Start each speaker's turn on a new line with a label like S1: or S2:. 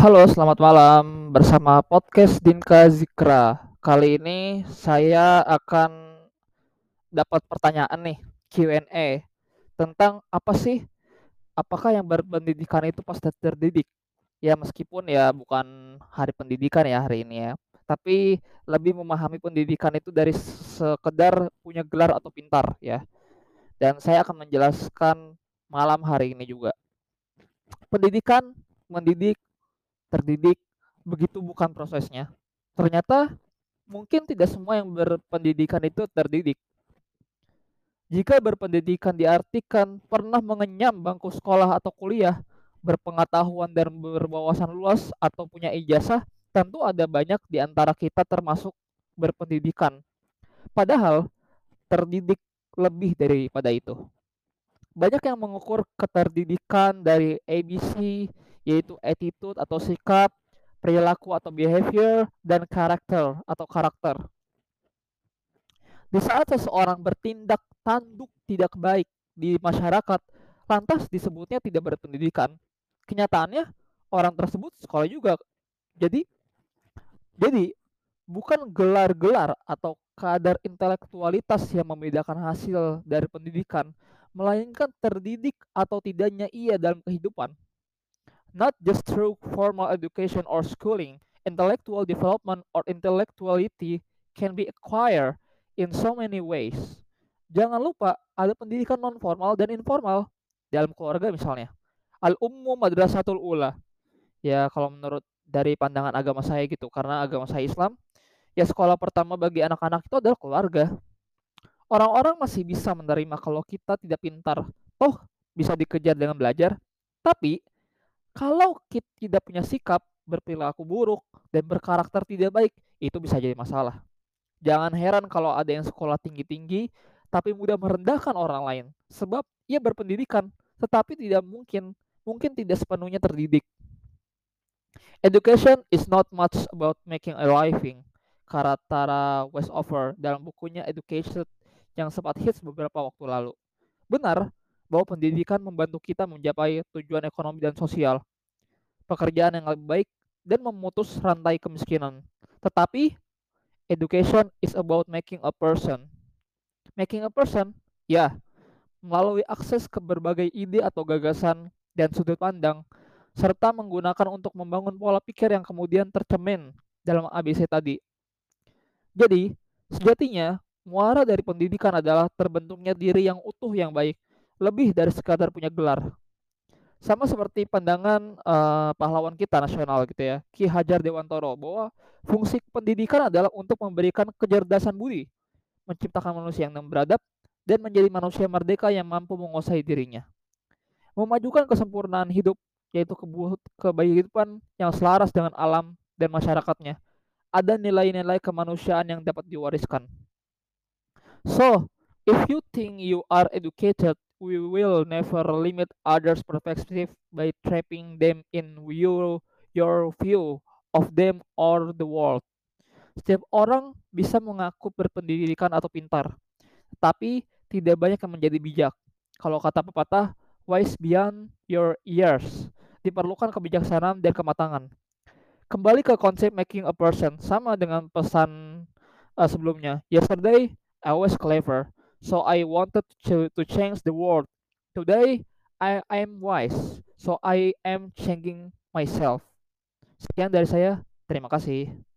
S1: Halo, selamat malam bersama podcast Dinka Zikra. Kali ini saya akan dapat pertanyaan nih, Q&A tentang apa sih apakah yang berpendidikan itu pasti terdidik? Ya meskipun ya bukan hari pendidikan ya hari ini ya, tapi lebih memahami pendidikan itu dari sekedar punya gelar atau pintar ya. Dan saya akan menjelaskan malam hari ini juga. Pendidikan mendidik terdidik, begitu bukan prosesnya. Ternyata mungkin tidak semua yang berpendidikan itu terdidik. Jika berpendidikan diartikan pernah mengenyam bangku sekolah atau kuliah, berpengetahuan dan berwawasan luas atau punya ijazah, tentu ada banyak di antara kita termasuk berpendidikan. Padahal terdidik lebih daripada itu. Banyak yang mengukur keterdidikan dari ABC, yaitu attitude atau sikap, perilaku atau behavior, dan karakter atau karakter. Di saat seseorang bertindak tanduk tidak baik di masyarakat, lantas disebutnya tidak berpendidikan. Kenyataannya orang tersebut sekolah juga. Jadi jadi bukan gelar-gelar atau kadar intelektualitas yang membedakan hasil dari pendidikan, melainkan terdidik atau tidaknya ia dalam kehidupan not just through formal education or schooling. Intellectual development or intellectuality can be acquired in so many ways. Jangan lupa ada pendidikan non formal dan informal dalam keluarga misalnya. Al ummu madrasatul ula. Ya kalau menurut dari pandangan agama saya gitu karena agama saya Islam ya sekolah pertama bagi anak-anak itu adalah keluarga. Orang-orang masih bisa menerima kalau kita tidak pintar, toh bisa dikejar dengan belajar. Tapi kalau kita tidak punya sikap, berperilaku buruk, dan berkarakter tidak baik, itu bisa jadi masalah. Jangan heran kalau ada yang sekolah tinggi-tinggi, tapi mudah merendahkan orang lain. Sebab ia berpendidikan, tetapi tidak mungkin, mungkin tidak sepenuhnya terdidik. Education is not much about making a living. Karatara Westover dalam bukunya Education yang sempat hits beberapa waktu lalu. Benar, bahwa pendidikan membantu kita mencapai tujuan ekonomi dan sosial, pekerjaan yang lebih baik, dan memutus rantai kemiskinan. Tetapi, education is about making a person. Making a person, ya, melalui akses ke berbagai ide atau gagasan dan sudut pandang, serta menggunakan untuk membangun pola pikir yang kemudian tercemin dalam ABC tadi. Jadi, sejatinya, muara dari pendidikan adalah terbentuknya diri yang utuh yang baik, lebih dari sekadar punya gelar. Sama seperti pandangan uh, pahlawan kita nasional gitu ya, Ki Hajar Dewantoro bahwa fungsi pendidikan adalah untuk memberikan kecerdasan budi, menciptakan manusia yang beradab dan menjadi manusia merdeka yang mampu menguasai dirinya. Memajukan kesempurnaan hidup yaitu kehidupan yang selaras dengan alam dan masyarakatnya. Ada nilai-nilai kemanusiaan yang dapat diwariskan. So, if you think you are educated we will never limit others' perspective by trapping them in your, your view of them or the world. Setiap orang bisa mengaku berpendidikan atau pintar, tapi tidak banyak yang menjadi bijak. Kalau kata pepatah, wise beyond your years. Diperlukan kebijaksanaan dan kematangan. Kembali ke konsep making a person, sama dengan pesan uh, sebelumnya. Yesterday, I was clever. So I wanted to, to change the world. Today, I am wise. So I am changing myself. Sekian dari saya. Terima kasih.